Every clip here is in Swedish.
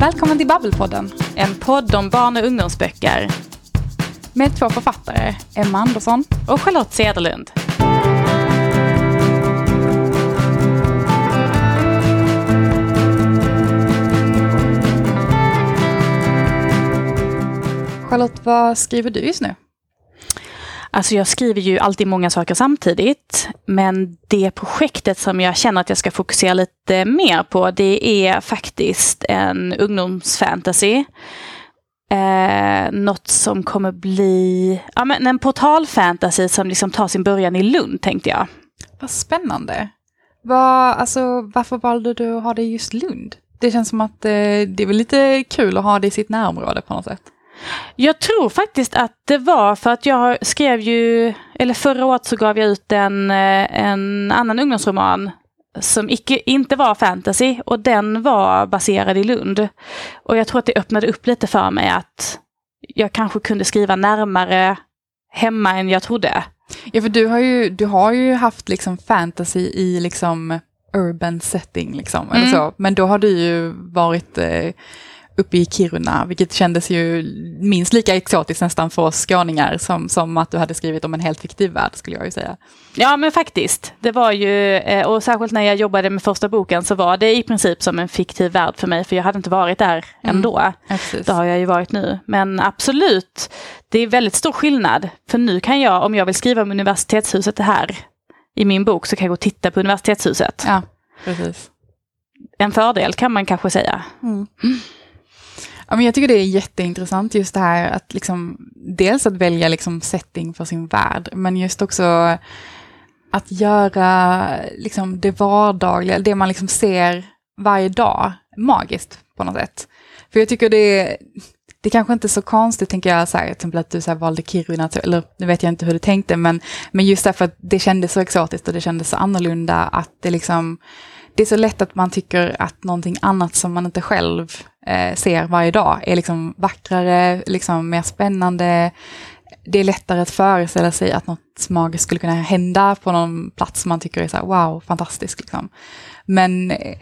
Välkommen till Babbelpodden En podd om barn och ungdomsböcker. med två författare, Emma Andersson. Och Charlotte Cederlund. Charlotte, vad skriver du just nu? Alltså jag skriver ju alltid många saker samtidigt. Men det projektet som jag känner att jag ska fokusera lite mer på det är faktiskt en ungdomsfantasy. Eh, något som kommer bli ja, men en portalfantasy som liksom tar sin början i Lund tänkte jag. Vad spännande. Var, alltså, varför valde du att ha det i just Lund? Det känns som att eh, det är väl lite kul att ha det i sitt närområde på något sätt. Jag tror faktiskt att det var för att jag skrev ju, eller förra året så gav jag ut en, eh, en annan ungdomsroman som icke, inte var fantasy och den var baserad i Lund. Och jag tror att det öppnade upp lite för mig att jag kanske kunde skriva närmare hemma än jag trodde. Ja, för du har ju, du har ju haft liksom fantasy i liksom urban setting liksom, eller Mm. så. Men då har du ju varit eh, uppe i Kiruna, vilket kändes ju minst lika exotiskt nästan för oss skåningar som, som att du hade skrivit om en helt fiktiv värld, skulle jag ju säga. Ja men faktiskt. Det var ju, eh, och särskilt när jag jobbade med första boken så var det i princip som en fiktiv värld för mig för jag hade inte varit där ändå. Ja. Det har jag ju varit nu. Men absolut, det är väldigt stor skillnad. För nu kan jag, om jag vill skriva om universitetshuset här i min bok, så kan jag gå och titta på universitetshuset. Ja, precis. En fördel kan man kanske säga. Ja, men jag tycker det är jätteintressant just det här att liksom, dels att välja liksom setting för sin värld, men just också att göra liksom det vardagliga, det man liksom ser varje dag, magiskt på något sätt. För jag tycker det, det kanske inte är så konstigt, tänker jag, så här, till exempel att du så här, valde Kiruna, eller nu vet jag inte hur du tänkte, men, men just därför att det kändes så exotiskt och det kändes så annorlunda, att det liksom, det är så lätt att man tycker att någonting annat som man inte själv eh, ser varje dag är liksom vackrare, liksom mer spännande. Det är lättare att föreställa sig att något magiskt skulle kunna hända på någon plats som man tycker är så här, wow, fantastisk. Liksom. Men, eh,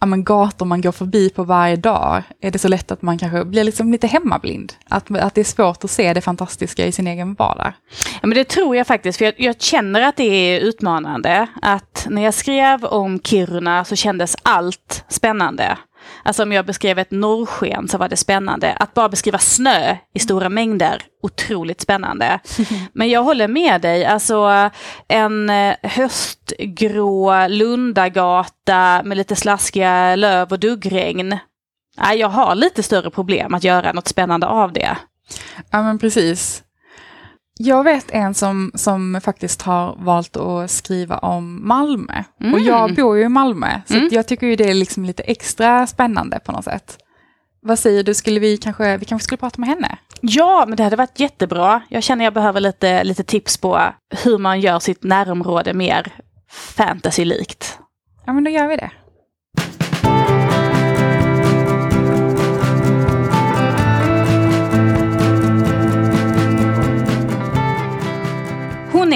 ja, men gator man går förbi på varje dag är det så lätt att man kanske blir liksom lite hemmablind. Att, att det är svårt att se det fantastiska i sin egen vardag. Ja, men det tror jag faktiskt, för jag, jag känner att det är utmanande. Att när jag skrev om Kiruna så kändes allt spännande. Alltså om jag beskrev ett norrsken så var det spännande. Att bara beskriva snö i stora mängder, otroligt spännande. Men jag håller med dig, alltså en eh, höstgrå Lundagata med lite slaskiga löv och duggregn. Jag har lite större problem att göra något spännande av det. Ja, men precis. Jag vet en som, som faktiskt har valt att skriva om Malmö. Och Mm. jag bor ju i Malmö, så Mm. jag tycker ju det är liksom lite extra spännande på något sätt. Vad säger du, skulle vi kanske, vi kanske skulle prata med henne? Ja, men det hade varit jättebra. Jag känner jag behöver lite, lite tips på hur man gör sitt närområde mer fantasy-likt. Ja, men då gör vi det.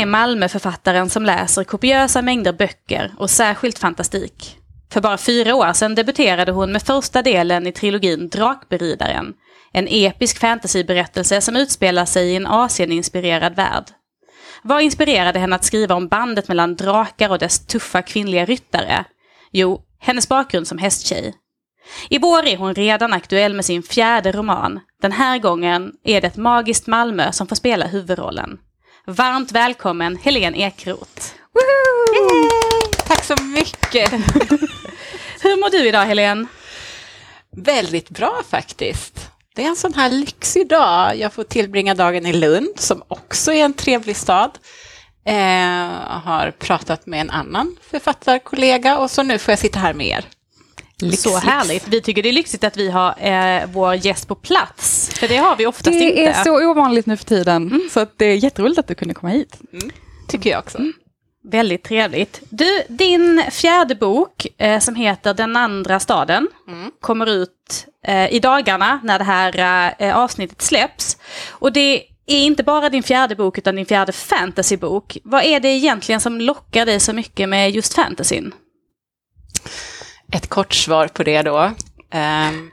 Är Malmöförfattaren som läser kopiösa mängder böcker och särskilt fantastik. För bara fyra år sedan debuterade hon med första delen i trilogin Drakberidaren. En episk fantasyberättelse som utspelar sig i en Asien-inspirerad värld. Vad inspirerade henne att skriva om bandet mellan drakar och dess tuffa kvinnliga ryttare? Jo, hennes bakgrund som hästtjej. I vår är hon redan aktuell med sin fjärde roman. Den här gången är det ett magiskt Malmö som får spela huvudrollen. Varmt välkommen Helene Ekroth. Tack så mycket. Hur mår du idag Helene? Väldigt bra faktiskt. Det är en sån här lyxig dag. Jag får tillbringa dagen i Lund, som också är en trevlig stad. Eh, har pratat med en annan författarkollega och så nu får jag sitta här med er. Så härligt. Vi tycker det är lyxigt att vi har eh, vår gäst på plats. För det har vi oftast Det inte. är så ovanligt nu för tiden, så att det är jätteroligt att du kunde komma hit. Tycker jag också. Väldigt trevligt. Du, din fjärde bok eh, som heter Den andra staden kommer ut eh, i dagarna när det här eh, avsnittet släpps. Och det är inte bara din fjärde bok utan din fjärde fantasybok. Vad är det egentligen som lockar dig så mycket med just fantasyn? Ett kort svar på det då. Um,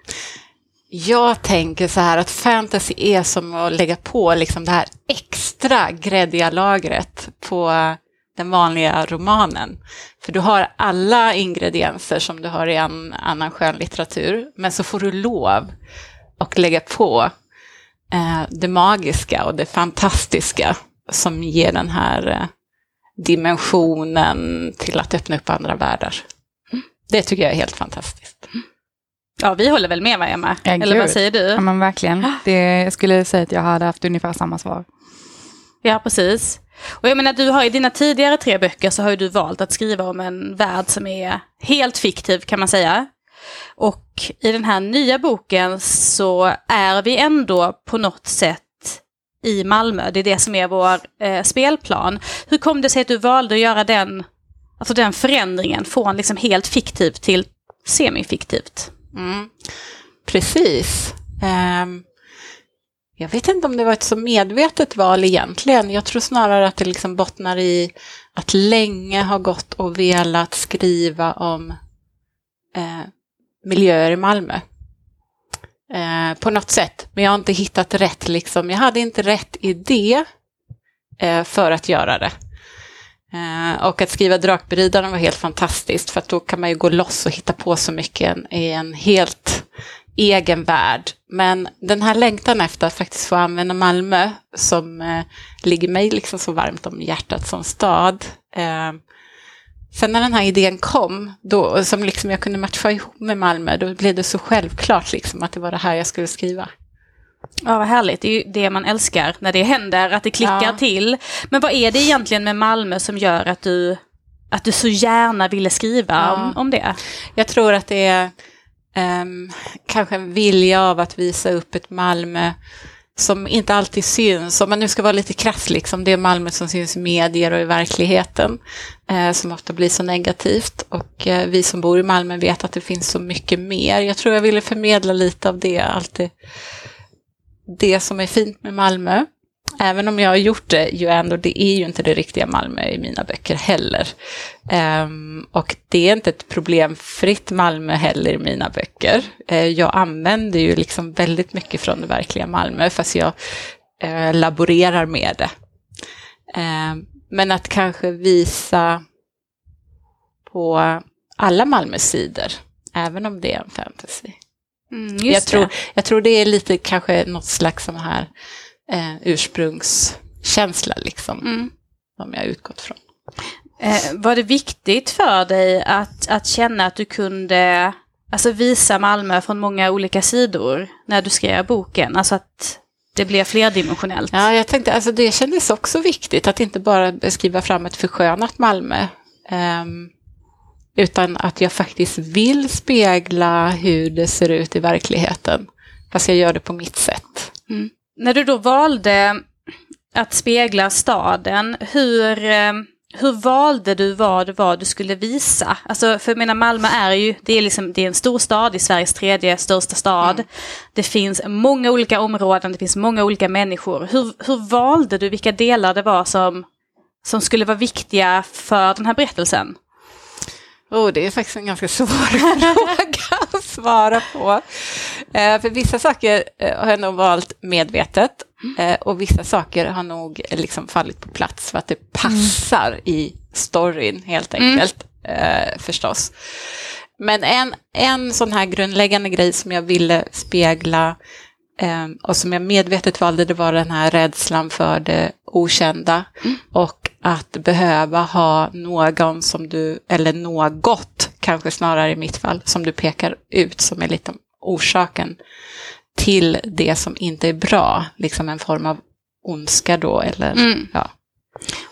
Jag tänker så här att fantasy är som att lägga på liksom det här extra gräddiga lagret på den vanliga romanen. För du har alla ingredienser som du har i en annan skönlitteratur, men så får du lov att lägga på eh, det magiska och det fantastiska som ger den här eh, dimensionen till att öppna upp andra världar. Det tycker jag är helt fantastiskt. Ja, vi håller väl med va, Emma? Ja, Eller vad säger du? Ja, men verkligen. Det, jag skulle säga att jag hade haft ungefär samma svar. Ja, precis. Och jag menar, du har i dina tidigare tre böcker så har ju du valt att skriva om en värld som är helt fiktiv kan man säga. Och i den här nya boken så är vi ändå på något sätt i Malmö. Det är det som är vår eh, spelplan. Hur kom det sig att du valde att göra den, alltså den förändringen från liksom helt fiktivt till semifiktivt? Mm. Precis. Um, jag vet inte om det var ett så medvetet val egentligen. Jag tror snarare att det liksom bottnar i att länge ha gått och velat skriva om eh, miljöer i Malmö. Eh, på något sätt, men jag har inte hittat rätt. Liksom. Jag hade inte rätt idé eh, för att göra det. Eh, och att skriva Drakberidaren var helt fantastiskt för att då kan man ju gå loss och hitta på så mycket i en helt egen värld. Men den här längtan efter att faktiskt få använda Malmö som eh, ligger mig liksom så varmt om hjärtat som stad. Eh, sen när den här idén kom, då, som liksom jag kunde matcha ihop med Malmö, då blev det så självklart liksom att det var det här jag skulle skriva. Ja, vad härligt. Det är ju det man älskar när det händer, att det klickar Ja. till. Men vad är det egentligen med Malmö som gör att du, att du så gärna ville skriva Ja. om, om det? Jag tror att det är ehm, kanske en vilja av att visa upp ett Malmö som inte alltid syns. Om man nu ska vara lite krass, liksom, det är Malmö som syns i medier och i verkligheten, eh, som ofta blir så negativt. Och eh, vi som bor i Malmö vet att det finns så mycket mer. Jag tror jag ville förmedla lite av det, allt det, det som är fint med Malmö. Även om jag har gjort det, ju ändå, det är ju inte det riktiga Malmö i mina böcker heller. Um, och det är inte ett problemfritt Malmö heller i mina böcker. Uh, jag använder ju liksom väldigt mycket från det verkliga Malmö, fast jag uh, laborerar med det. Ehm, men att kanske visa på alla Malmös sidor, även om det är en fantasy. Mm, Jag tror, det. jag tror det är lite kanske något slags sån här eh, ursprungskänsla liksom, Mm. som jag utgått från. Eh, var det viktigt för dig att, att känna att du kunde alltså, visa Malmö från många olika sidor när du skrev boken? Alltså att det blev flerdimensionellt? Ja, jag tänkte, alltså det kändes också viktigt att inte bara beskriva fram ett förskönat Malmö, ehm, utan att jag faktiskt vill spegla hur det ser ut i verkligheten, fast jag gör det på mitt sätt. När du då valde att spegla staden, hur, eh, hur valde du vad, vad du skulle visa? Alltså, för jag menar, Malmö är ju det är liksom, det är en stor stad, det är Sveriges tredje största stad. Det finns många olika områden, det finns många olika människor. Hur, hur valde du vilka delar det var som, som skulle vara viktiga för den här berättelsen? Oh, det är faktiskt en ganska svår fråga att svara på. Eh, för vissa saker eh, har jag nog valt medvetet eh, och vissa saker har nog eh, liksom fallit på plats för att det passar i storyn helt enkelt, eh, förstås. Men en, en sån här grundläggande grej som jag ville spegla och som jag medvetet valde, det var den här rädslan för det okända och att behöva ha någon som du, eller något, kanske snarare i mitt fall, som du pekar ut som är lite orsaken till det som inte är bra, liksom en form av ondska då, eller Mm. ja.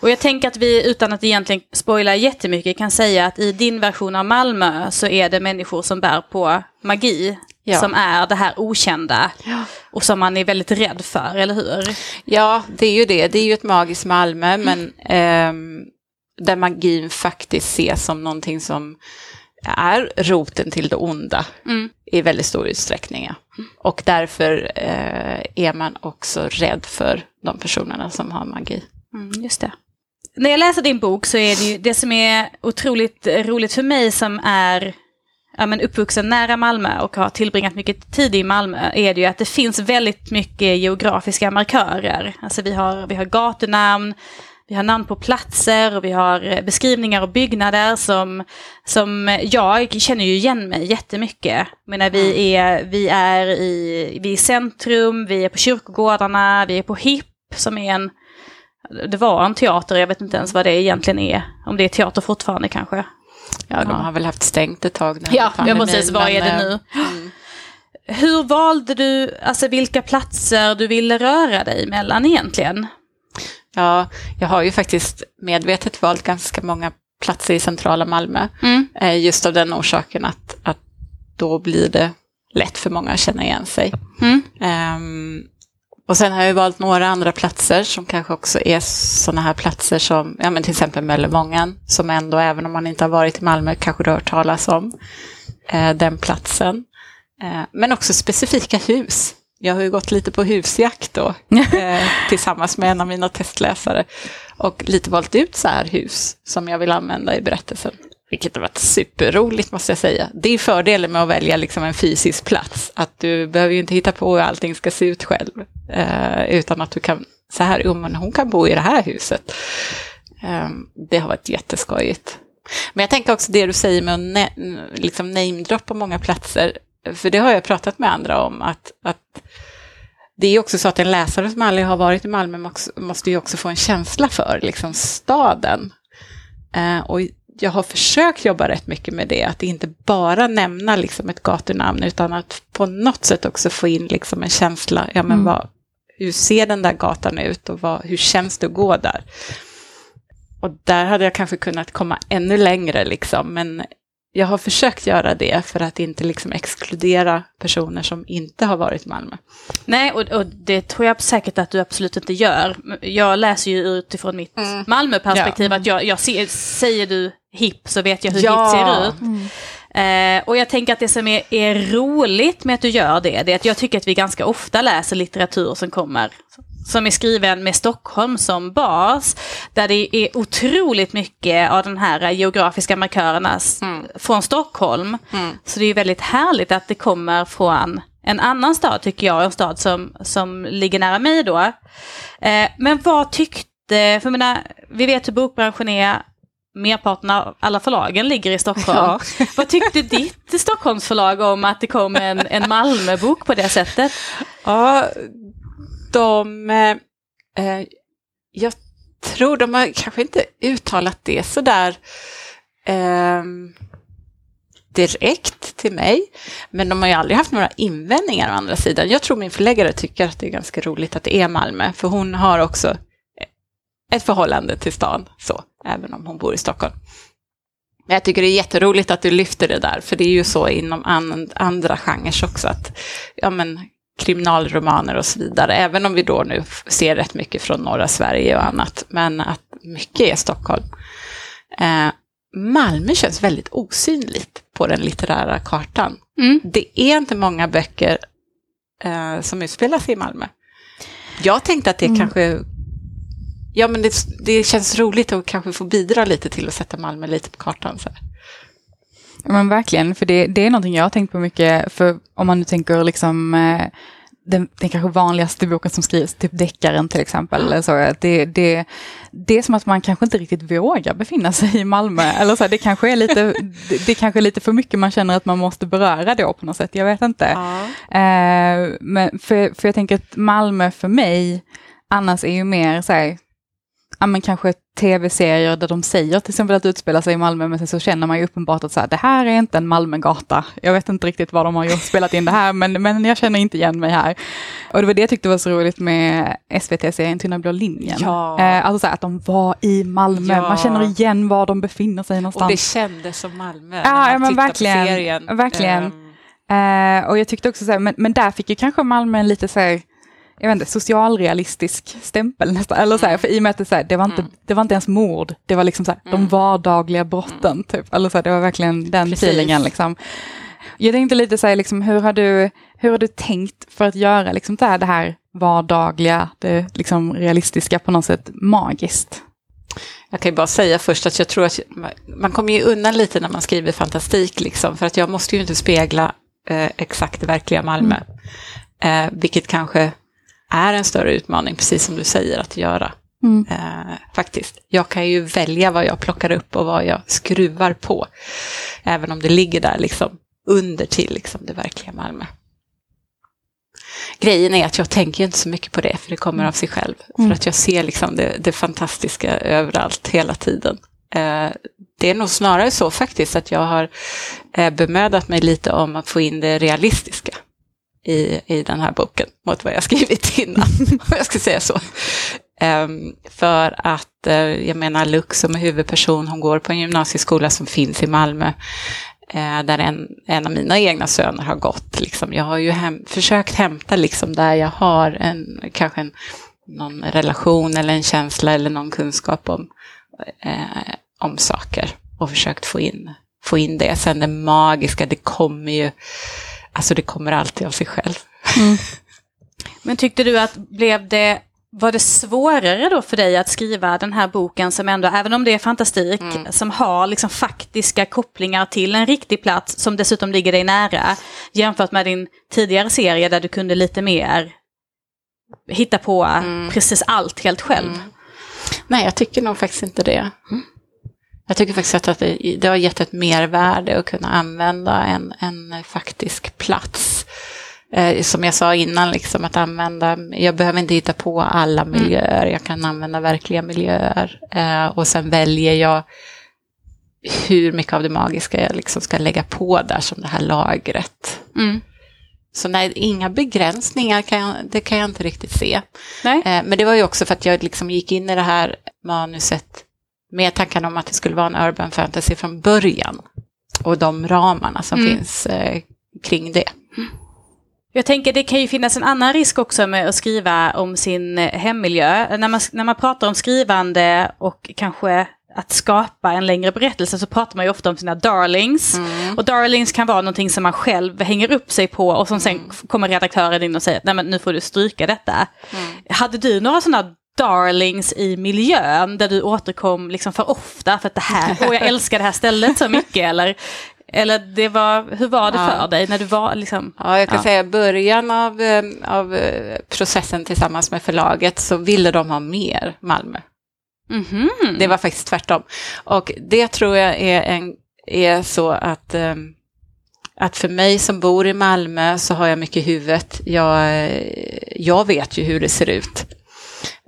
Och jag tänker att vi utan att egentligen spoila jättemycket kan säga att i din version av Malmö så är det människor som bär på magi. Ja. Som är det här okända. Och som man är väldigt rädd för, eller hur? Ja, det är ju det. Det är ju ett magiskt Malmö, men ehm, där magin faktiskt ses som någonting som är roten till det onda Mm. i väldigt stor utsträckning. Ja. Och därför eh, är man också rädd för de personerna som har magi. Mm, just det. När jag läser din bok så är det ju det som är otroligt roligt för mig som är ja, men uppvuxen nära Malmö och har tillbringat mycket tid i Malmö är det ju att det finns väldigt mycket geografiska markörer. Alltså vi har, vi har gatunamn, vi har namn på platser och vi har eh, beskrivningar och byggnader som, som jag känner ju igen mig jättemycket. Men när vi är, vi är i, vi är i centrum, vi är på kyrkogårdarna, vi är på HIP som är en, det var en teater, jag vet inte ens vad det egentligen är. Om det är teater fortfarande kanske. Ja, de har väl haft stängt ett tag nu. Ja, jag måste säga, vad är det nu? Mm. Hur valde du, alltså vilka platser du ville röra dig mellan egentligen? Ja, jag har ju faktiskt medvetet valt ganska många platser i centrala Malmö. Mm. Eh, just av den orsaken att, att då blir det lätt för många att känna igen sig. Mm. Um, och sen har jag valt några andra platser som kanske också är sådana här platser som, ja men till exempel Möllevången, som ändå, även om man inte har varit i Malmö, kanske du har hört talas om eh, den platsen. Eh, men också specifika hus. Jag har ju gått lite på husjakt då, eh, tillsammans med en av mina testläsare. Och lite valt ut så här hus som jag vill använda i berättelsen. Vilket har varit superroligt måste jag säga. Det är fördelen med att välja liksom en fysisk plats. Att du behöver ju inte hitta på hur allting ska se ut själv. Eh, utan att du kan, så här, jo men hon kan bo i det här huset. Eh, det har varit jätteskojigt. Men jag tänker också det du säger med att liksom namedroppa många platser. För det har jag pratat med andra om. Att, att det är också så att en läsare som aldrig har varit i Malmö måste ju också få en känsla för liksom, staden. Eh, och jag har försökt jobba rätt mycket med det, att inte bara nämna liksom ett gatunamn, utan att på något sätt också få in liksom en känsla, ja men mm. vad, hur ser den där gatan ut och vad, hur känns det att gå där? Och där hade jag kanske kunnat komma ännu längre, liksom, men jag har försökt göra det för att inte liksom exkludera personer som inte har varit i Malmö. Nej, och, och, det tror jag säkert att du absolut inte gör. Jag läser ju utifrån mitt mm. Malmöperspektiv ja. att jag, jag ser, säger du hipp så vet jag hur ja. hipp ser ut. Mm. Eh, och jag tänker att det som är, är, roligt med att du gör det, det är att jag tycker att vi ganska ofta läser litteratur som kommer som är skriven med Stockholm som bas, där det är otroligt mycket av den här geografiska markörerna mm. från Stockholm. Mm. Så det är väldigt härligt att det kommer från en annan stad tycker jag, en stad som, som ligger nära mig då. Eh, men vad tyckte, för menar, vi vet hur bokbranschen är, merparten av alla förlagen ligger i Stockholm. Ja. Vad tyckte ditt Stockholmsförlag om att det kom en, en Malmöbok på det sättet? Ja, de... Eh, jag tror de har kanske inte uttalat det sådär eh, direkt till mig. Men de har ju aldrig haft några invändningar å andra sidan. Jag tror min förläggare tycker att det är ganska roligt att det är Malmö, för hon har också ett förhållande till stan, så, även om hon bor i Stockholm. Men jag tycker det är jätteroligt att du lyfter det där, för det är ju så inom and, andra genrer också, att ja, men, kriminalromaner och så vidare, även om vi då nu ser rätt mycket från norra Sverige och annat, men att mycket är Stockholm. Eh, Malmö känns väldigt osynligt på den litterära kartan. Mm. Det är inte många böcker eh, som utspelar sig i Malmö. Jag tänkte att det mm. kanske Ja, men det, det, känns roligt att kanske få bidra lite till att sätta Malmö lite på kartan. Så. Ja, men verkligen, för det, det är någonting jag har tänkt på mycket, för om man nu tänker liksom eh, den, den kanske vanligaste boken som skrivs, typ deckaren till exempel. Eller så, det, det, det är som att man kanske inte riktigt vågar befinna sig i Malmö. Eller så, det, kanske är lite, det, det kanske är lite för mycket man känner att man måste beröra då på något sätt, jag vet inte. Ja. Eh, men för, för jag tänker att Malmö för mig annars är ju mer så här, ja, men kanske tv-serier där de säger till exempel att det utspelar sig i Malmö, men sen så känner man ju uppenbart att så här, det här är inte en Malmögata. Jag vet inte riktigt vad de har gjort, spelat in det här, men, men jag känner inte igen mig här. Och det var det jag tyckte var så roligt med SVT-serien Tunna blå linjen. Ja. Eh, alltså så här, att de var i Malmö, ja. man känner igen var de befinner sig någonstans. Och det kändes som Malmö ja, när man ja, verkligen, på serien. Verkligen. Um. Eh, och jag tyckte också så här, men, men där fick ju kanske Malmö en lite så här, jag vet inte, socialrealistisk stämpel nästan. Eller så här, för i och med att det, så här, det, var inte, mm. det var inte ens mord, det var liksom så här, mm. de vardagliga brotten. Mm. Typ. Eller så här, det var verkligen den Precis. feelingen. Liksom. Jag tänkte lite så här, liksom, hur, har du, hur har du tänkt för att göra liksom, det, här, det här vardagliga, det liksom, realistiska på något sätt magiskt? Jag kan ju bara säga först att jag tror att man kommer ju undan lite när man skriver fantastik, liksom, för att jag måste ju inte spegla eh, exakt det verkliga Malmö. Mm. Eh, vilket kanske är en större utmaning, precis som du säger, att göra. Mm. Eh, faktiskt. Jag kan ju välja vad jag plockar upp och vad jag skruvar på. Även om det ligger där liksom under till liksom, det verkliga Malmö. Grejen är att jag tänker inte så mycket på det, för det kommer av sig själv. Mm. För att jag ser liksom det, det fantastiska överallt, hela tiden. Eh, det är nog snarare så faktiskt att jag har eh, bemödat mig lite om att få in det realistiska i, i den här boken mot vad jag skrivit innan, om jag ska säga så. Um, för att, uh, jag menar Lux som är huvudperson, hon går på en gymnasieskola som finns i Malmö, uh, där en, en av mina egna söner har gått. Liksom. Jag har ju hem, försökt hämta liksom, där jag har en, kanske en, någon relation eller en känsla eller någon kunskap om, uh, om saker och försökt få in, få in det. Sen det magiska, det kommer ju Alltså det kommer alltid av sig själv. Mm. Men tyckte du att blev det var det svårare då för dig att skriva den här boken som ändå, även om det är fantastik, mm. som har liksom faktiska kopplingar till en riktig plats som dessutom ligger dig nära, jämfört med din tidigare serie där du kunde lite mer hitta på mm. precis allt helt själv? Mm. Nej, jag tycker nog faktiskt inte det. Jag tycker faktiskt att det, det har gett ett mervärde att kunna använda en, en faktisk plats. Eh, som jag sa innan, liksom, att använda, jag behöver inte hitta på alla mm. miljöer, jag kan använda verkliga miljöer. Eh, och sen väljer jag hur mycket av det magiska jag liksom ska lägga på där som det här lagret. Mm. Så nej, inga begränsningar kan jag, det kan jag inte riktigt se. Eh, men det var ju också för att jag liksom gick in i det här manuset med tanken om att det skulle vara en urban fantasy från början. Och de ramarna som mm. finns eh, kring det. Jag tänker det kan ju finnas en annan risk också med att skriva om sin hemmiljö. När man, när man pratar om skrivande och kanske att skapa en längre berättelse så pratar man ju ofta om sina darlings. Mm. Och darlings kan vara någonting som man själv hänger upp sig på och som sen mm. kommer redaktören in och säger nej men nu får du stryka detta. Mm. Hade du några sådana darlings i miljön där du återkom liksom för ofta för att det här, och jag älskar det här stället så mycket eller eller det var, hur var det ja. för dig när du var liksom? Ja, jag kan ja. säga början av, eh, av eh, processen tillsammans med förlaget så ville de ha mer Malmö. Mm -hmm. Det var faktiskt tvärtom. Och det tror jag är, en, är så att, eh, att för mig som bor i Malmö så har jag mycket i huvudet. Jag, jag vet ju hur det ser ut.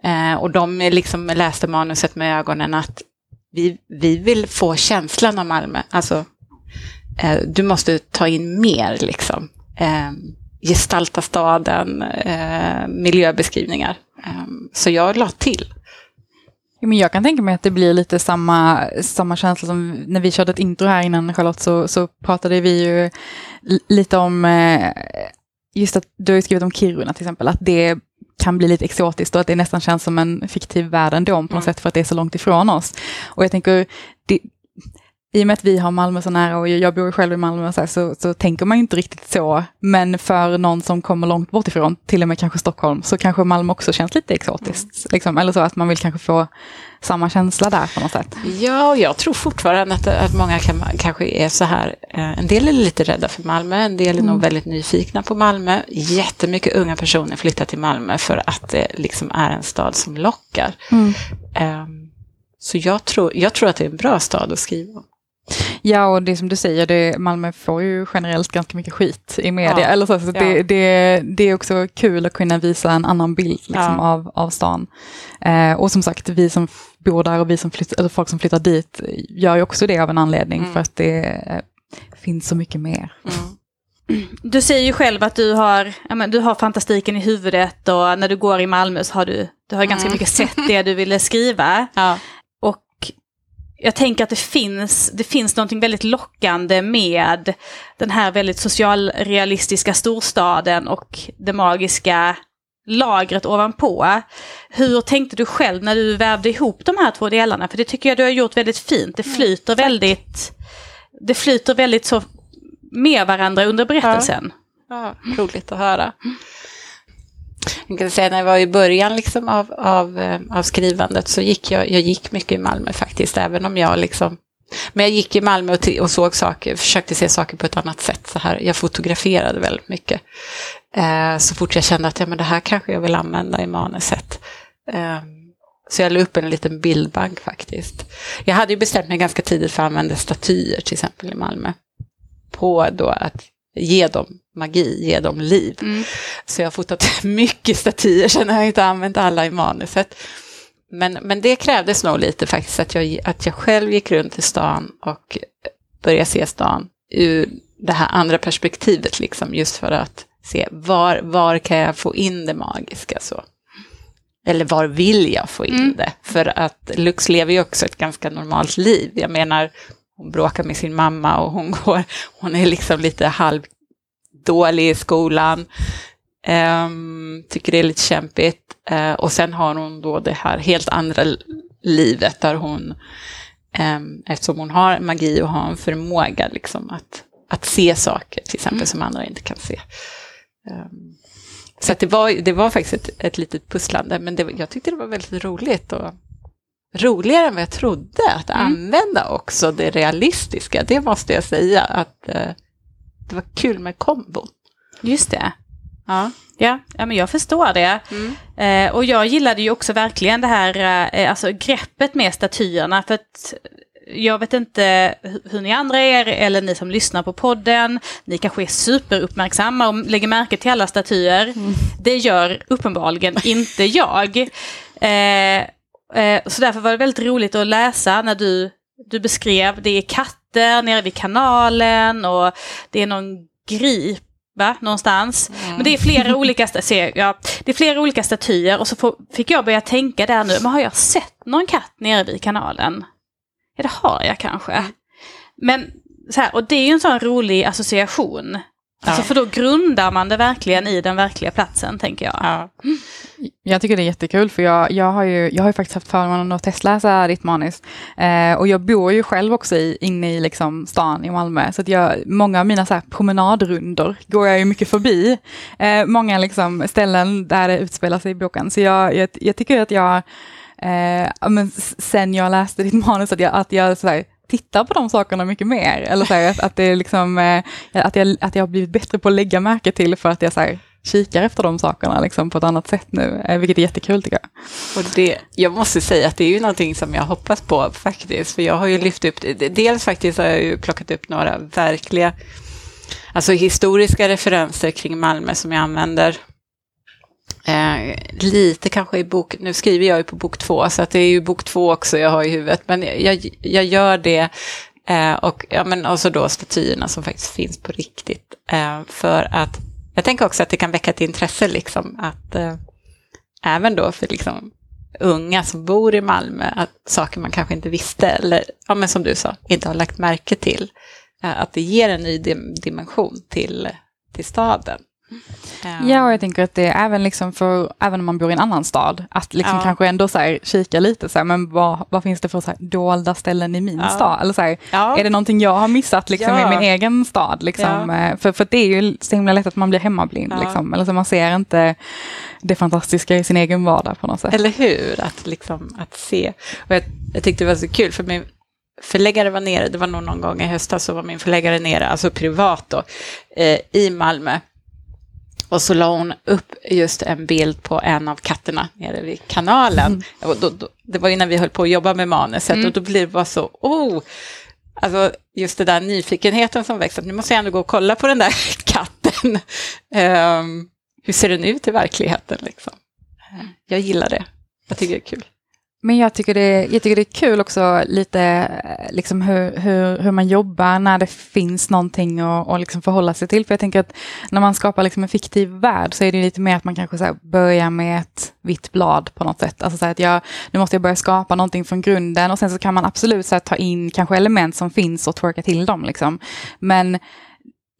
Eh, och de liksom läste manuset med ögonen att vi, vi vill få känslan av Malmö. Alltså, eh, du måste ta in mer liksom. Eh, gestalta staden, eh, miljöbeskrivningar. Eh, så jag la till. men jag kan tänka mig att det blir lite samma, samma känsla som när vi körde ett intro här innan Charlotte så, så pratade vi ju lite om eh, just att du har skrivit om Kiruna till exempel, att det kan bli lite exotiskt och att det nästan känns som en fiktiv värld ändå på något mm. sätt för att det är så långt ifrån oss. Och jag tänker, det, i och med att vi har Malmö så nära och jag bor själv i Malmö så, här, så, så, tänker man inte riktigt så. Men för någon som kommer långt bort ifrån, till och med kanske Stockholm, så kanske Malmö också känns lite exotiskt. Mm. Liksom, eller så att man vill kanske få samma känsla där på något sätt. Ja, och jag tror fortfarande att, att många kan, kanske är så här. Eh, en del är lite rädda för Malmö, en del är mm. nog väldigt nyfikna på Malmö. Jättemycket unga personer flyttar till Malmö för att det liksom är en stad som lockar. Mm. Um, så jag tror, jag tror att det är en bra stad att skriva om. Ja, och det som du säger, det, Malmö får ju generellt ganska mycket skit i media. Ja. Eller så, så ja. det, det, det, är också kul att kunna visa en annan bild liksom, ja. av, av stan. Eh, och som sagt, vi som bor där och vi som flytt, eller folk som flyttar dit gör ju också det av en anledning, mm. för att det eh, finns så mycket mer. Mm. Du säger ju själv att du har, men, du har fantastiken i huvudet och när du går i Malmö så har du, du har ganska mm. mycket sett det du ville skriva. Ja jag tänker att det finns, det finns något väldigt lockande med den här väldigt socialrealistiska storstaden och det magiska lagret ovanpå. Hur tänkte du själv när du vävde ihop de här två delarna? För det tycker jag du har gjort väldigt fint. Det mm, flyter mm, väldigt, det flyter väldigt så med varandra under berättelsen. Ja, ja roligt att höra jag kan säga när jag var i början liksom av, av, eh, av skrivandet så gick jag, jag gick mycket i Malmö faktiskt, även om jag liksom men jag gick i Malmö och, och, såg saker, försökte se saker på ett annat sätt. Så här. Jag fotograferade väldigt mycket. Eh, så fort jag kände att ja, men det här kanske jag vill använda i manuset. Eh, så jag la upp en liten bildbank faktiskt. Jag hade ju bestämt mig ganska tidigt för att använda statyer till exempel i Malmö. På då att ge dem magi, ge dem liv. Mm. Så jag har fotat mycket statyer, sen har jag inte använt alla i manuset. Men, men det krävdes nog lite faktiskt att jag, att jag själv gick runt i stan och började se stan ur det här andra perspektivet, liksom, just för att se var, var kan jag få in det magiska. så. Eller var vill jag få in mm. det? För att Lux lever ju också ett ganska normalt liv. Jag menar, hon bråkar med sin mamma och hon, går, hon är liksom lite halvdålig i skolan. Um, tycker det är lite kämpigt. Uh, och sen har hon då det här helt andra livet där hon, um, eftersom hon har magi och har en förmåga liksom att, att se saker, till exempel, mm. som andra inte kan se. Um, så det, var, det var faktiskt ett, ett litet pusslande, men det, jag tyckte det var väldigt roligt. Och, roligare än vad jag trodde, att mm. använda också det realistiska. Det måste jag säga, att uh, det var kul med kombon. Just det. Ja. Ja, ja men jag förstår det. Mm. Eh, och jag gillade ju också verkligen det här eh, alltså greppet med statyerna. För att jag vet inte hur ni andra är, eller ni som lyssnar på podden. Ni kanske är superuppmärksamma och lägger märke till alla statyer. Mm. Det gör uppenbarligen inte jag. Eh, eh, så därför var det väldigt roligt att läsa när du, du beskrev, det är katter nere vid kanalen och det är någon grip va, någonstans. Mm. Men det är flera olika, ja, det är flera olika statyer och så får, fick jag börja tänka där nu, men har jag sett någon katt nere vid kanalen? Ja, det har jag kanske. Men så här, och det är ju en sån rolig association. Alltså för då grundar man det verkligen i den verkliga platsen, tänker jag. Ja. Jag tycker det är jättekul, för jag, jag, har, ju, jag har ju faktiskt haft förmånen att testläsa ditt manus. Eh, och jag bor ju själv också i, inne i liksom stan i Malmö, så att jag, många av mina så promenadrundor går jag ju mycket förbi. Eh, många liksom ställen där det utspelar sig i boken. Så jag, jag, jag tycker att jag, eh, men sen jag läste ditt manus, att jag, att jag så här, tittar på de sakerna mycket mer. Eller så här, att, att, det är liksom, eh, att, jag, att jag har blivit bättre på att lägga märke till för att jag så här, kikar efter de sakerna liksom, på ett annat sätt nu, eh, vilket är jättekul tycker jag. Och det, jag måste säga att det är ju någonting som jag hoppas på faktiskt, för jag har ju lyft upp, dels faktiskt har jag ju plockat upp några verkliga, alltså historiska referenser kring Malmö som jag använder Eh, lite kanske i bok, nu skriver jag ju på bok två, så att det är ju bok två också jag har i huvudet, men jag, jag gör det. Eh, och, ja, men, och så då statyerna som faktiskt finns på riktigt. Eh, för att jag tänker också att det kan väcka ett intresse, liksom, att eh, även då för liksom, unga som bor i Malmö, att saker man kanske inte visste, eller ja, men som du sa, inte har lagt märke till, eh, att det ger en ny dim dimension till, till staden. Ja, och jag tänker att det är även, liksom för, även om man bor i en annan stad, att liksom ja. kanske ändå så här, kika lite, så här, men vad, vad finns det för så här, dolda ställen i min ja. stad? Eller så här, ja. Är det någonting jag har missat liksom, i min egen stad? Liksom? Eh, för, för det är ju så himla lätt att man blir hemmablind, liksom. eller så man ser inte det fantastiska i sin egen vardag på något sätt. Eller hur, att, liksom, att se. Och jag, jag tyckte det var så kul, för min förläggare var nere, det var nog någon gång i höstas så var min förläggare nere, alltså privat då, eh, i Malmö och så la hon upp just en bild på en av katterna nere vid kanalen. Mm. Då, då, det var ju när vi höll på att jobba med manuset mm. och då blir det bara så, oh, alltså just det där nyfikenheten som växer. Nu måste jag ändå gå och kolla på den där katten. Um, hur ser den ut i verkligheten liksom? Jag gillar det. Jag tycker det är kul. Men jag tycker, det, jag tycker det är kul också lite eh, liksom hur, hur, hur man jobbar när det finns någonting att att liksom förhålla sig till. För jag tänker att när man skapar liksom en fiktiv värld så är det lite mer att man kanske så börjar med ett vitt blad på något sätt. Alltså så att jag, nu måste jag börja skapa någonting från grunden och sen så kan man absolut så ta in kanske element som finns och twerka till dem. Liksom. Men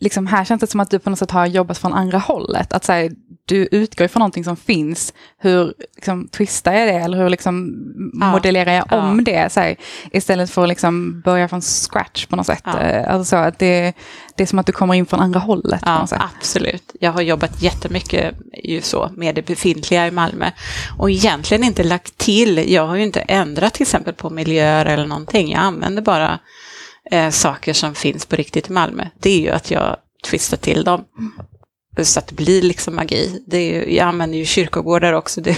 liksom här känns det som att du på något sätt har jobbat från andra hållet. Att så här, du utgår från någonting som finns, hur liksom, twistar jag det eller hur liksom, Ja. modellerar jag Ja. om det? Så här, istället för att liksom, börja från scratch på något sätt. Ja. Eh, Alltså, så att det, det är som att du kommer in från andra hållet. Ja, absolut. Jag har jobbat jättemycket ju så med det befintliga i Malmö och egentligen inte lagt till. Jag har ju inte ändrat till exempel på miljöer eller någonting. Jag använder bara eh, saker som finns på riktigt i Malmö. Det är ju att jag twistar till dem. Så att det blir liksom magi. Det är ju, jag använder ju kyrkogårdar också. Det,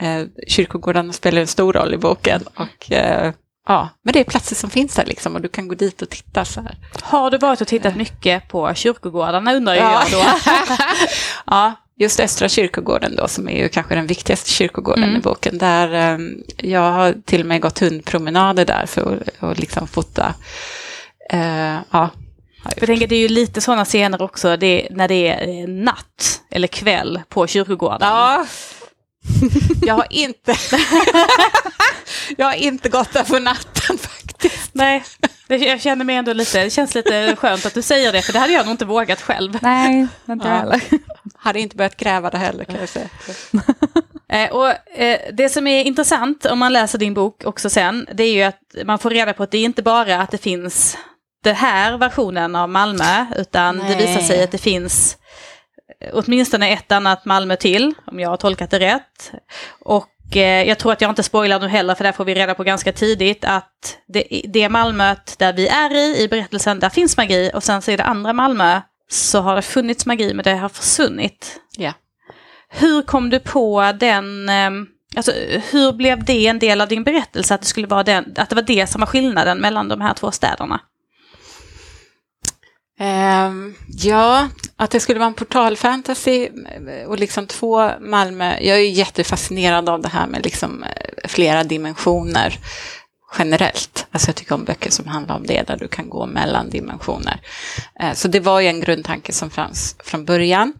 eh, kyrkogårdarna spelar en stor roll i boken. Och, eh, ja, men det är platser som finns där liksom och du kan gå dit och titta så här. Har du varit och tittat mycket på kyrkogårdarna undrar Ja. jag då. ja, just Östra kyrkogården då, som är ju kanske den viktigaste kyrkogården Mm. i boken. Där, eh, jag har till och med gått hundpromenader där för att och liksom fota. Eh, ja, jag tänker det är ju lite sådana scener också det, när det är eh, natt eller kväll på kyrkogården. Ja. Jag har inte... jag har inte gått där på natten faktiskt. Nej, jag känner mig ändå lite, det känns lite skönt att du säger det för det hade jag nog inte vågat själv. Nej, inte jag Ja. heller. Hade inte börjat gräva det heller kan jag säga. Eh, och eh, det som är intressant om man läser din bok också sen, det är ju att man får reda på att det är inte bara att det finns den här versionen av Malmö, utan det Nej. visar sig att det finns eh, åtminstone ett annat Malmö till, om jag har tolkat det rätt. Och eh, jag tror att jag inte spoilar nu heller, för där får vi reda på ganska tidigt att det, det Malmöt där vi är i, i berättelsen, där finns magi, och sen så är det andra Malmö, så har det funnits magi, men det har försvunnit. Ja. Hur kom du på den, eh, alltså hur blev det en del av din berättelse att det skulle vara den, att det var det som var skillnaden mellan de här två städerna? Ehm, ja, att det skulle vara en portalfantasy eh, och liksom två Malmö. Jag är jättefascinerad av det här med liksom eh, flera dimensioner generellt. Alltså jag tycker om böcker som handlar om det, där du kan gå mellan dimensioner. Eh, Så det var ju en grundtanke som fanns från början.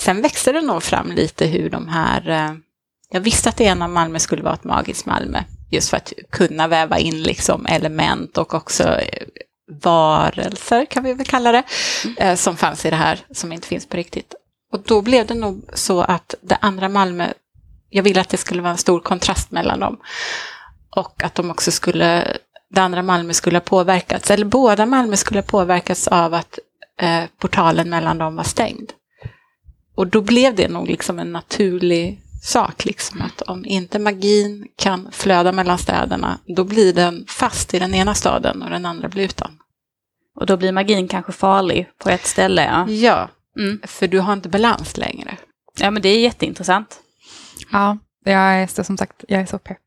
Sen växte det nog fram lite hur de här... eh, Jag visste att det ena Malmö skulle vara ett magiskt Malmö, just för att kunna väva in liksom element och också eh, varelser, kan vi väl kalla det, eh, som fanns i det här, som inte finns på riktigt. Och då blev det nog så att det andra Malmö, jag ville att det skulle vara en stor kontrast mellan dem. Och att de också skulle, det andra Malmö skulle ha påverkats, eller båda Malmö skulle ha påverkats av att eh, portalen mellan dem var stängd. Och då blev det nog liksom en naturlig sak, liksom att om inte magin kan flöda mellan städerna, då blir den fast i den ena staden och den andra blir utan. Och då blir magin kanske farlig på ett ställe. Ja, Ja, mm. för du har inte balans längre. ja men det är jätteintressant. Ja, jag är så, som sagt, jag är så pepp.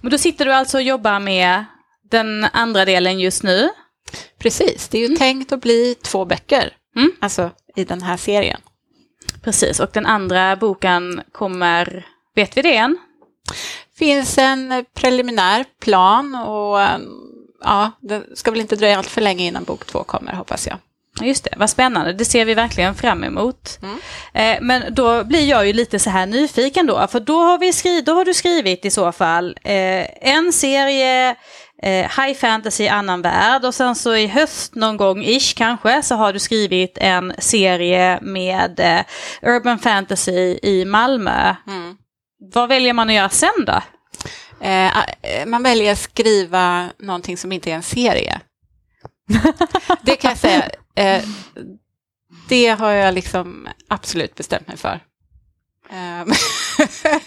Men då sitter du alltså och jobbar med den andra delen just nu. Precis, det är ju tänkt att bli två böcker, Mm. alltså i den här serien. Precis, och den andra boken kommer, vet vi det än? finns en preliminär plan och ja, det ska väl inte dröja allt för länge innan bok två kommer, hoppas jag. Just det, vad spännande. Det ser vi verkligen fram emot. Mm. Eh, men då blir jag ju lite så här nyfiken då, för då har, vi skri- då har du skrivit i så fall eh, en serie eh, high fantasy annan värld och sen så i höst någon gång ish kanske så har du skrivit en serie med urban fantasy i Malmö. Mm. Vad väljer man att göra sen då? Man väljer att skriva någonting som inte är en serie. det kan jag säga. Eh, det har jag liksom absolut bestämt mig för. Eh,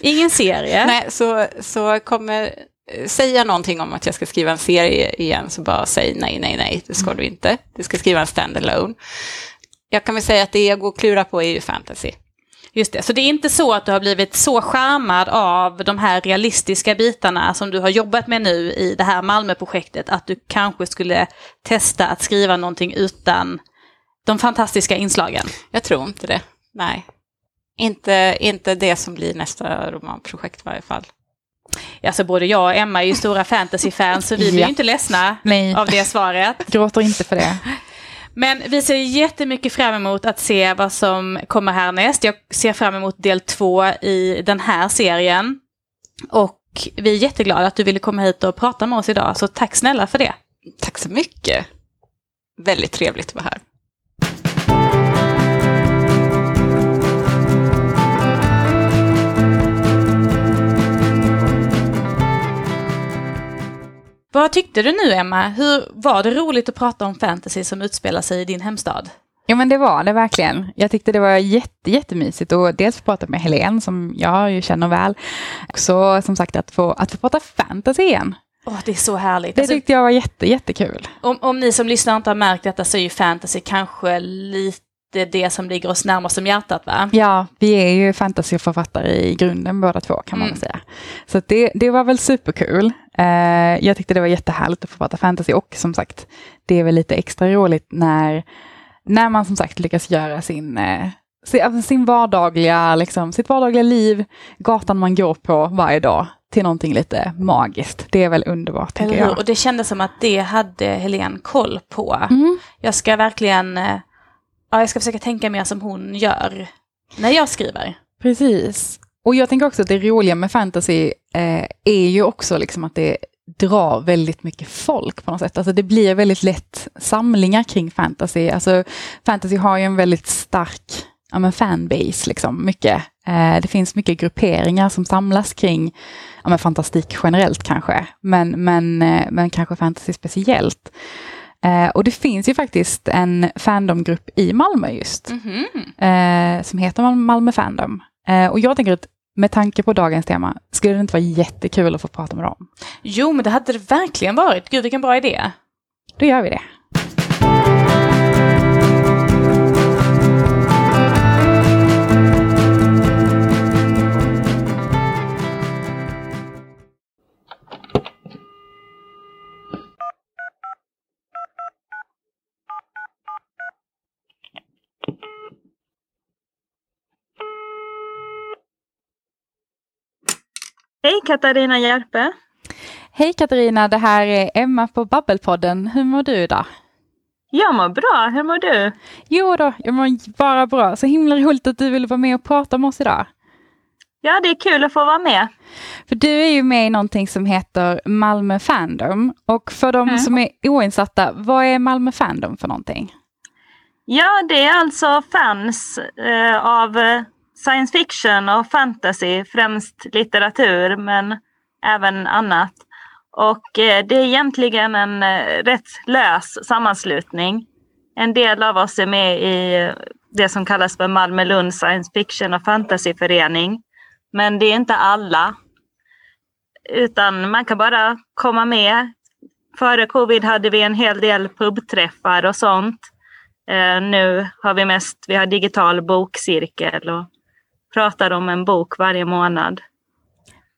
Ingen serie? Nej, så, så kommer, säger jag någonting om att jag ska skriva en serie igen så bara säg nej, nej, nej, det ska du inte. Du ska skriva en standalone. Jag kan väl säga att det jag går och klurar på är ju fantasy. Just det, så det är inte så att du har blivit så charmad av de här realistiska bitarna som du har jobbat med nu i det här Malmöprojektet att du kanske skulle testa att skriva någonting utan de fantastiska inslagen. Jag tror inte det, nej. Inte, inte det som blir nästa romanprojekt i varje fall. Alltså både jag och Emma är ju stora fantasyfans så vi blir Ja. ju inte ledsna Nej, av det svaret. gråter inte för det. Men vi ser jättemycket fram emot att se vad som kommer härnäst. Jag ser fram emot del två i den här serien. Och vi är jätteglada att du ville komma hit och prata med oss idag, så tack snälla för det. Tack så mycket. väldigt trevligt att vara här. Vad tyckte du nu Emma? Hur Var det roligt att prata om fantasy som utspelar sig i din hemstad? Ja men det var det verkligen. Jag tyckte det var jätte, jättemysigt och dels få prata med Helene som jag ju känner väl. Så som sagt att få, att få prata fantasy igen. Åh, det är så härligt. Det Alltså, tyckte jag var jätte, jättekul. om, om ni som lyssnar inte har märkt detta så är ju fantasy kanske lite det som ligger oss närmast om hjärtat va? Ja, vi är ju fantasyförfattare i grunden båda två kan man Mm. säga. Så att det, det var väl superkul. Eh, jag tyckte det var jättehärligt att få prata fantasy och som sagt, det är väl lite extra roligt när, när man som sagt lyckas göra sin, eh, sin, sin vardagliga, liksom, sitt vardagliga liv, gatan man går på varje dag, till någonting lite magiskt. Det är väl underbart Eller hur? jag. Och det kändes som att det hade Helene koll på. Mm. Jag ska verkligen, eh, ja jag ska försöka tänka mer som hon gör när jag skriver. Precis. Och jag tänker också att det roliga med fantasy eh, är ju också liksom att det drar väldigt mycket folk på något sätt. Alltså det blir väldigt lätt samlingar kring fantasy. Alltså fantasy har ju en väldigt stark ja, men fanbase, liksom, mycket. Eh, det finns mycket grupperingar som samlas kring ja, men fantastik generellt kanske, men, men, eh, men kanske fantasy speciellt. Eh, och det finns ju faktiskt en fandomgrupp i Malmö just Mhm. eh, som heter Mal- Malmö Fandom. Eh, och jag tänker att med tanke på dagens tema, skulle det inte vara jättekul att få prata med dem? Jo, men det hade det verkligen varit. Gud, vilken bra idé. Då gör vi det. Hej Katarina Järpe. Hej Katarina, det här är Emma på Babbelpodden. Hur mår du idag? Jag mår bra, hur mår du? Jo då, jag mår bara bra. Så himla roligt att du ville vara med och prata med oss idag. Ja, det är kul att få vara med. För du är ju med i någonting som heter Malmö Fandom. Och för de Mm. som är oinsatta, vad är Malmö Fandom för någonting? Ja, det är alltså fans eh, av eh, science fiction och fantasy, främst litteratur men även annat. Och eh, det är egentligen en eh, rätt lös sammanslutning. En del av oss är med i eh, det som kallas för Malmö Lund Science Fiction och Fantasyförening. Men det är inte alla. Utan man kan bara komma med. Före covid hade vi en hel del pubträffar och sånt. Nu har vi mest vi har digital bokcirkel och pratar om en bok varje månad.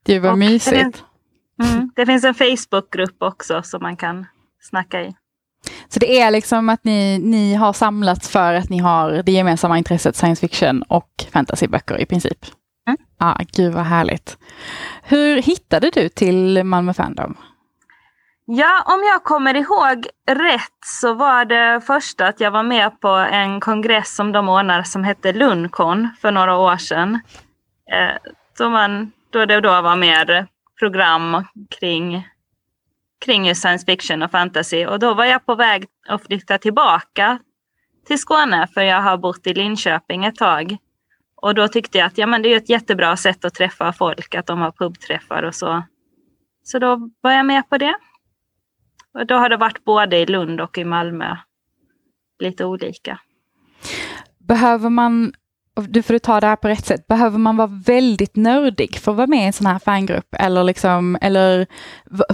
Gud vad Och mysigt. Mm. Det finns en Facebookgrupp också som man kan snacka i. Så det är liksom att ni, ni har samlats för att ni har det gemensamma intresset science fiction och fantasyböcker i princip? Mm. Ja, gud vad härligt. Hur hittade du till Malmö Fandom? Ja, om jag kommer ihåg rätt så var det första att jag var med på en kongress som de ordnar som hette Lundcon för några år sedan. Eh, då, man, då det då var mer program kring, kring science fiction och fantasy. Och då var jag på väg att flytta tillbaka till Skåne för jag har bott i Linköping ett tag. Och då tyckte jag att ja, men det är ett jättebra sätt att träffa folk, att de har pubträffar och så. Så då var jag med på det. Och då har det varit både i Lund och i Malmö. Lite olika. Behöver man, du får ta det här på rätt sätt, behöver man vara väldigt nördig för att vara med i en sån här fangrupp? Eller, liksom, eller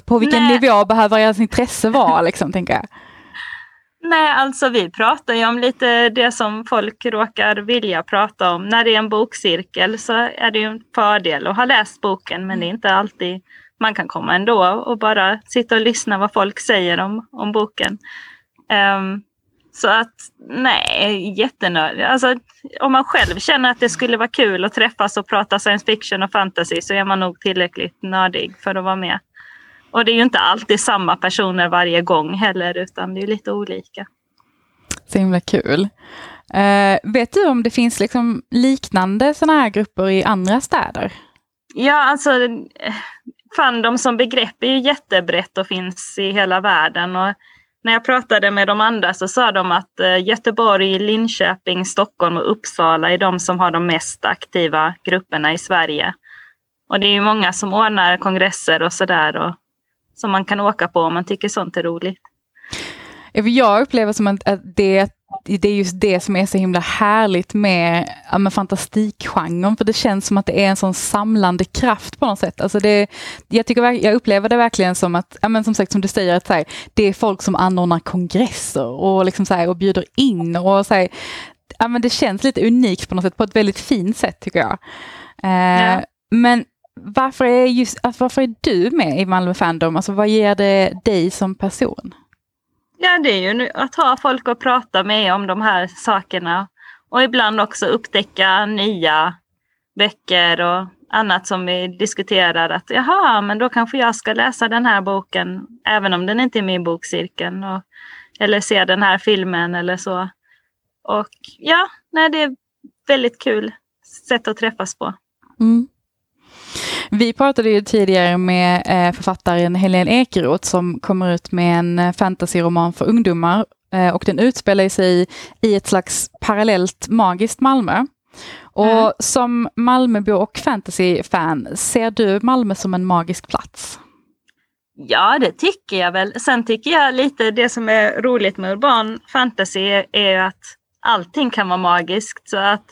på vilken Nej. nivå behöver ens intresse vara, liksom, tänker jag? Nej, alltså vi pratar ju om lite det som folk råkar vilja prata om. När det är en bokcirkel så är det ju en fördel att ha läst boken men det är inte alltid man kan komma ändå och bara sitta och lyssna vad folk säger om, om boken. Ehm, så att nej, jättenödig. Alltså, om man själv känner att det skulle vara kul att träffas och prata science fiction och fantasy så är man nog tillräckligt nördig för att vara med. Och det är ju inte alltid samma personer varje gång heller utan det är lite olika. Så himla kul. Eh, vet du om det finns liksom liknande såna här grupper i andra städer? Ja, alltså Fandom som begrepp är ju jättebrett och finns i hela världen. Och när jag pratade med de andra så sa de att eh, Göteborg, Linköping, Stockholm och Uppsala är de som har de mest aktiva grupperna i Sverige. Och det är ju många som ordnar kongresser och sådär som man kan åka på om man tycker sånt är roligt. Jag upplever som att det det är just det som är så himla härligt med, ja, med fantastikgenren, för det känns som att det är en sån samlande kraft på något sätt. Alltså det, jag, tycker, jag upplever det verkligen som att, ja, men som sagt som du säger, att här, det är folk som anordnar kongresser och, liksom så här, och bjuder in. och så här, ja, men Det känns lite unikt på något sätt, på ett väldigt fint sätt tycker jag. Eh, ja. Men varför är, just, alltså, varför är du med i Malmö Fandom? Alltså, vad ger det dig som person? Ja, det är ju att ha folk att prata med om de här sakerna. Och ibland också upptäcka nya böcker och annat som vi diskuterar. Att jaha, men då kanske jag ska läsa den här boken, även om den inte är med i bokcirkeln. Och, eller se den här filmen eller så. Och ja, nej, det är väldigt kul sätt att träffas på. Mm. Vi pratade ju tidigare med eh, författaren Helene Ekeroth som kommer ut med en eh, fantasyroman för ungdomar eh, och den utspelar sig i ett slags parallellt magiskt Malmö. Och mm. som Malmöbo och fantasyfan, ser du Malmö som en magisk plats? Ja, det tycker jag väl. Sen tycker jag lite det som är roligt med urban fantasy är att allting kan vara magiskt. Så att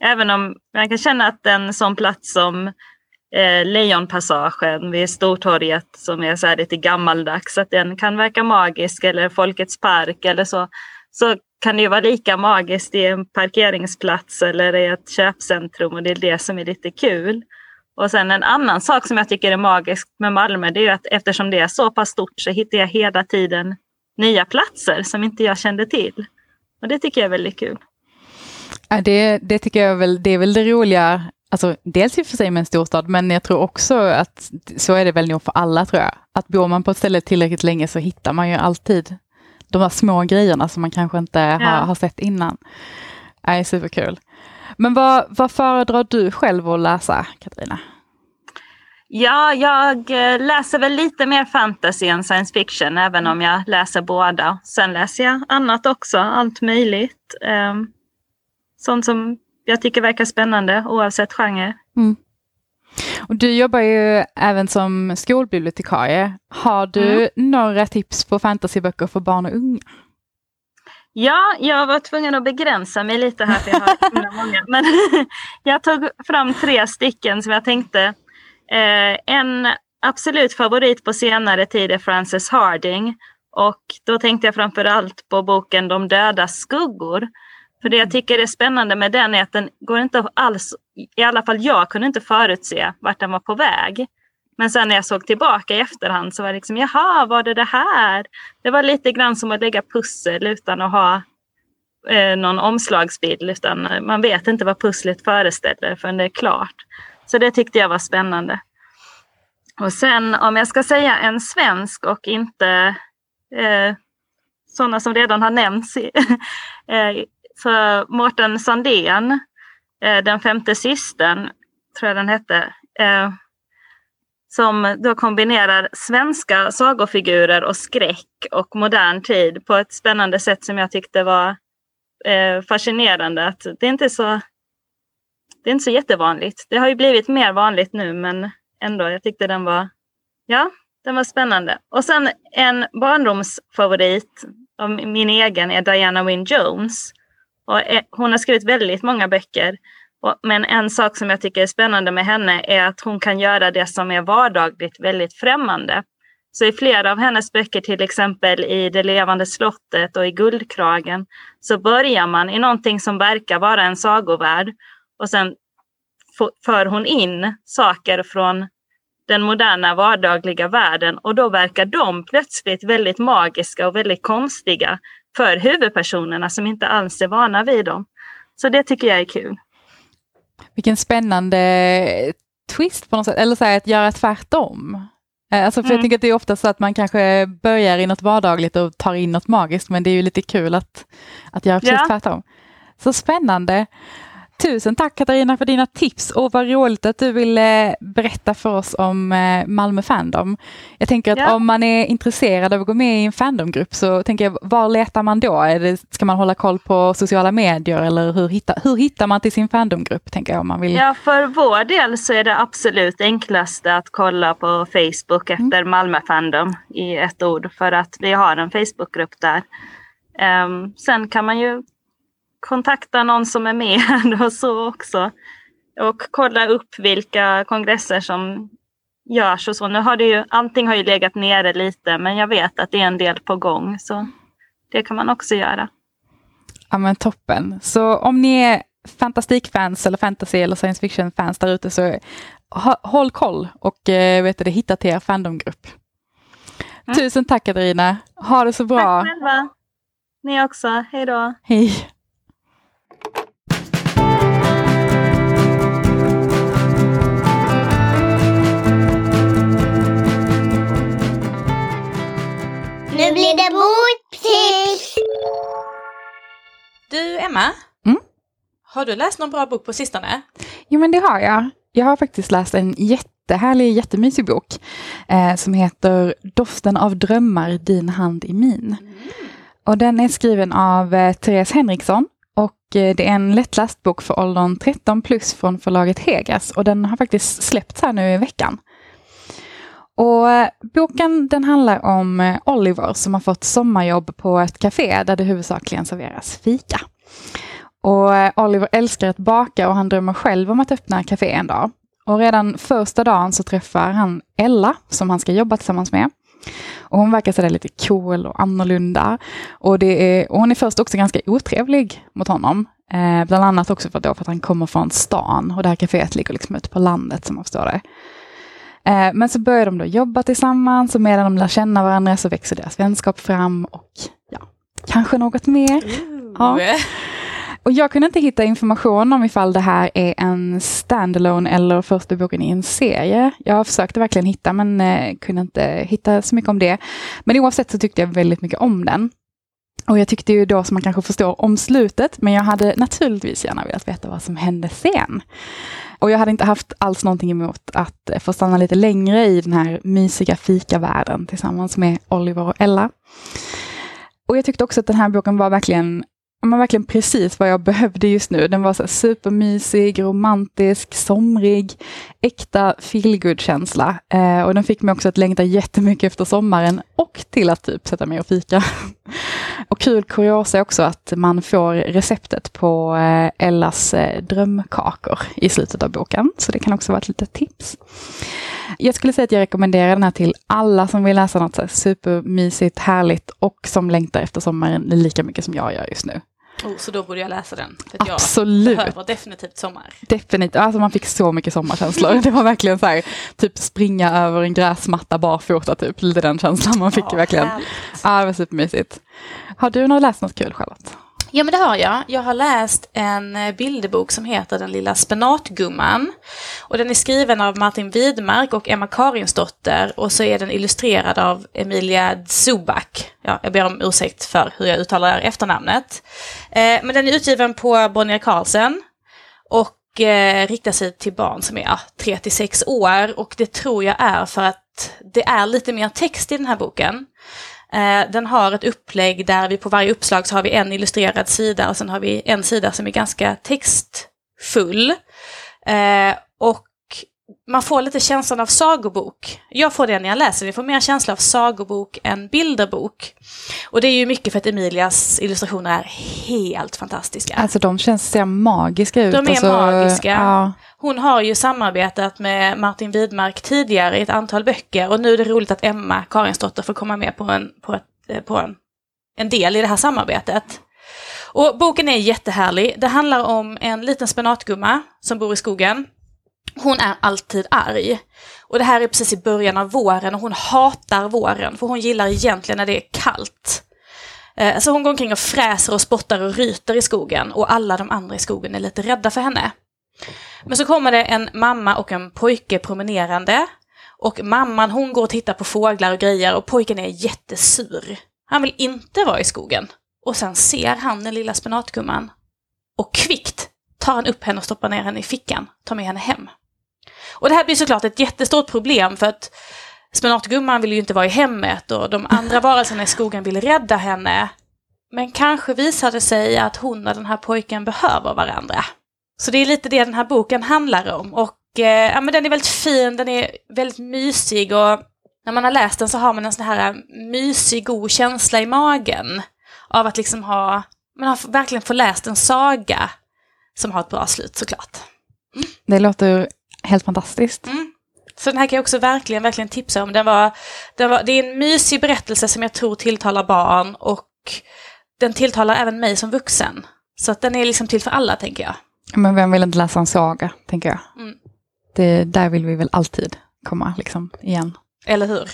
även om man kan känna att en sån plats som eh, Lejonpassagen vid Stortorget som är så här lite gammaldags, att den kan verka magisk eller Folkets park eller så. Så kan det ju vara lika magiskt i en parkeringsplats eller i ett köpcentrum och det är det som är lite kul. Och sen en annan sak som jag tycker är magiskt med Malmö det är att eftersom det är så pass stort så hittar jag hela tiden nya platser som inte jag kände till. Och det tycker jag är väldigt kul. Ja, det, det tycker jag väl, det är väl det roliga Alltså dels i och för sig med en storstad, men jag tror också att så är det väl nog för alla tror jag. Att bor man på ett ställe tillräckligt länge så hittar man ju alltid de här små grejerna som man kanske inte ja. har, har, sett innan. Det är superkul. Men vad, vad föredrar du själv att läsa, Katarina? Ja, jag eh, läser väl lite mer fantasy än science fiction, även om jag läser båda. Sen läser jag annat också, allt möjligt. Ehm, sånt som jag tycker verkar spännande oavsett genre. Mm. Och du jobbar ju även som skolbibliotekarie. Har du mm. några tips på fantasyböcker för barn och unga? Ja, jag var tvungen att begränsa mig lite här för jag har många. Men jag tog fram tre stycken som jag tänkte. Eh, en absolut favorit på senare tid är Frances Harding. Och då tänkte jag framför allt på boken De döda skuggor för det jag tycker är spännande med den är att den går inte alls, i alla fall jag kunde inte förutse vart den var på väg. Men sen när jag såg tillbaka i efterhand så var det liksom, jaha, var det det här? Det var lite grann som att lägga pussel utan att ha eh, någon omslagsbild. Utan eh, man vet inte vad pusslet föreställer förrän det är klart. Så det tyckte jag var spännande. Och sen om jag ska säga en svensk och inte eh, sådana som redan har nämnts eh, för Mårten Sandén, eh, Den femte systern, tror jag den hette, eh, som då kombinerar svenska sagofigurer och skräck och modern tid på ett spännande sätt som jag tyckte var eh, fascinerande. Att det, är inte så, det är inte så jättevanligt. Det har ju blivit mer vanligt nu men ändå, jag tyckte den var, ja, den var spännande. Och sen en barndomsfavorit av min egen är Diana Wynne Jones och eh, hon har skrivit väldigt många böcker. Men en sak som jag tycker är spännande med henne är att hon kan göra det som är vardagligt väldigt främmande. Så i flera av hennes böcker, till exempel i Det levande slottet och i Guldkragen, så börjar man i någonting som verkar vara en sagovärld och sen för hon in saker från den moderna vardagliga världen och då verkar de plötsligt väldigt magiska och väldigt konstiga för huvudpersonerna som inte alls är vana vid dem. Så det tycker jag är kul. Vilken spännande twist på något sätt, eller så här, att göra tvärtom. Eh, alltså för mm. Jag tänker att det är ofta så att man kanske börjar i något vardagligt och tar in något magiskt, men det är ju lite kul att, att göra precis ja. tvärtom. Så spännande. Tusen tack Katarina för dina tips och vad roligt att du ville berätta för oss om eh, Malmö Fandom. Jag tänker att Ja. om man är intresserad av att gå med i en fandomgrupp så tänker jag, var letar man då? Är det, ska man hålla koll på sociala medier eller hur hittar, hur hittar man till sin fandomgrupp? Tänker jag om man vill. Ja, för vår del så är det absolut enklaste att kolla på Facebook efter Malmö Fandom i ett ord för att vi har en Facebookgrupp där. Ehm, sen kan man ju kontakta någon som är med och så också. Och kolla upp vilka kongresser som görs och så. Nu har det ju, allting har ju legat nere lite men jag vet att det är en del på gång så det kan man också göra. Ja men toppen. Så om ni är fantastikfans eller fantasy eller science fiction-fans där ute så håll koll och eh, vet du, hitta till er fandomgrupp. Mm. Tusen tack Katarina. Ha det så bra. Tack själva. Ni också. Hej då. Hej. Boktips! Du, Emma. Mm? Har du läst någon bra bok på sistone? Jo men det har jag. Jag har faktiskt läst en jättehärlig, jättemysig bok eh, som heter Doften av drömmar, din hand i min. Och den är skriven av eh, Therese Henriksson och eh, det är en lättläst bok för åldern 13 plus från förlaget Hegas och den har faktiskt släppts här nu i veckan. Och eh, boken den handlar om eh, Oliver som har fått sommarjobb på ett café där det huvudsakligen serveras fika. Och eh, Oliver älskar att baka och han drömmer själv om att öppna café en dag. Och redan första dagen så träffar han Ella som han ska jobba tillsammans med. Och hon verkar sådär lite cool och annorlunda. Och, det är, och hon är först också ganska otrevlig mot honom. Eh, bland annat också för, då, för att han kommer från stan och det här kaféet ligger liksom ute på landet som man förstår det. Eh, men så börjar de då jobba tillsammans och medan de lär känna varandra så växer deras vänskap fram och ja, kanske något mer. Ja. Och jag kunde inte hitta information om ifall det här är en standalone eller första boken i en serie. Jag försökte verkligen hitta men eh, kunde inte hitta så mycket om det. Men oavsett så tyckte jag väldigt mycket om den. Och jag tyckte ju då som man kanske förstår om slutet, men jag hade naturligtvis gärna velat veta vad som hände sen. Och jag hade inte haft alls någonting emot att eh, få stanna lite längre i den här mysiga fikavärlden tillsammans med Oliver och Ella. Och jag tyckte också att den här boken var verkligen men verkligen precis vad jag behövde just nu. Den var så supermysig, romantisk, somrig, äkta feelgood-känsla. Eh, och den fick mig också att längta jättemycket efter sommaren och till att typ sätta mig och fika och kul kuriosa är också att man får receptet på eh, Ellas eh, drömkakor i slutet av boken. Så det kan också vara ett litet tips. Jag skulle säga att jag rekommenderar den här till alla som vill läsa något supermysigt, härligt och som längtar efter sommaren lika mycket som jag gör just nu. Oh, så då borde jag läsa den. För Absolut. Jag behöver definitivt sommar. Definitivt, alltså man fick så mycket sommarkänslor. Det var verkligen så här, typ springa över en gräsmatta barfota, typ. Lite den känslan man fick Ja, verkligen. härligt. Ja, det var supermysigt. Har du nog läst något kul, Charlotte? Ja, men det har jag. Jag har läst en eh, bilderbok som heter Den lilla spenatgumman. Och den är skriven av Martin Widmark och Emma Karinsdotter och så är den illustrerad av Emilia Zubak. Ja, jag ber om ursäkt för hur jag uttalar efternamnet. Eh, men den är utgiven på Bonnier Carlsen och eh, riktar sig till barn som är ja, 3 till 6 år. Och det tror jag är för att det är lite mer text i den här boken. Eh, den har ett upplägg där vi på varje uppslag så har vi en illustrerad sida och sen har vi en sida som är ganska textfull. Eh, och man får lite känslan av sagobok. Jag får det när jag läser, jag får mer känsla av sagobok än bilderbok. Och det är ju mycket för att Emilias illustrationer är helt fantastiska. Alltså de känns så magiska ut. De är alltså, magiska. Ja, hon har ju samarbetat med Martin Widmark tidigare i ett antal böcker och nu är det roligt att Emma Karinsdotter får komma med på en, på ett, eh, på en, en del i det här samarbetet. Och boken är jättehärlig. Det handlar om en liten spenatgumma som bor i skogen. Hon är alltid arg. Och det här är precis i början av våren och hon hatar våren för hon gillar egentligen när det är kallt. Eh, så hon går omkring och fräser och spottar och ryter i skogen och alla de andra i skogen är lite rädda för henne. Men så kommer det en mamma och en pojke promenerande. Och mamman hon går och tittar på fåglar och grejer och pojken är jättesur. Han vill inte vara i skogen. Och sen ser han den lilla spenatgumman. Och kvickt tar han upp henne och stoppar ner henne i fickan, tar med henne hem. Och det här blir såklart ett jättestort problem för att spenatgumman vill ju inte vara i hemmet och de andra varelserna i skogen vill rädda henne. Men kanske visar det sig att hon och den här pojken behöver varandra. Så det är lite det den här boken handlar om. Och eh, ja, men den är väldigt fin, den är väldigt mysig och när man har läst den så har man en sån här mysig, god känsla i magen. Av att liksom ha, man har verkligen få läst en saga som har ett bra slut såklart. Det låter helt fantastiskt. Mm. Så den här kan jag också verkligen, verkligen tipsa om. Den var, den var, det är en mysig berättelse som jag tror tilltalar barn och den tilltalar även mig som vuxen. Så att den är liksom till för alla, tänker jag. Men vem vill inte läsa en saga, tänker jag. Mm. Det, där vill vi väl alltid komma, liksom, igen. Eller hur?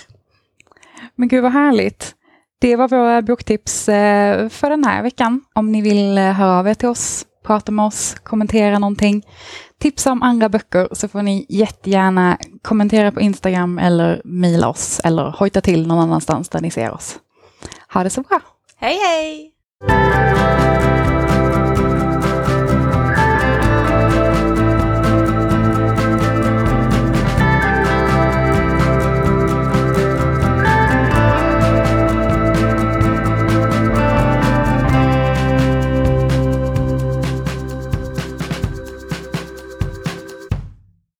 Men gud vad härligt. Det var våra boktips eh, för den här veckan. Om ni vill eh, höra av er till oss, prata med oss, kommentera någonting, tipsa om andra böcker så får ni jättegärna kommentera på Instagram eller mejla oss eller hojta till någon annanstans där ni ser oss. Ha det så bra! Hej hej!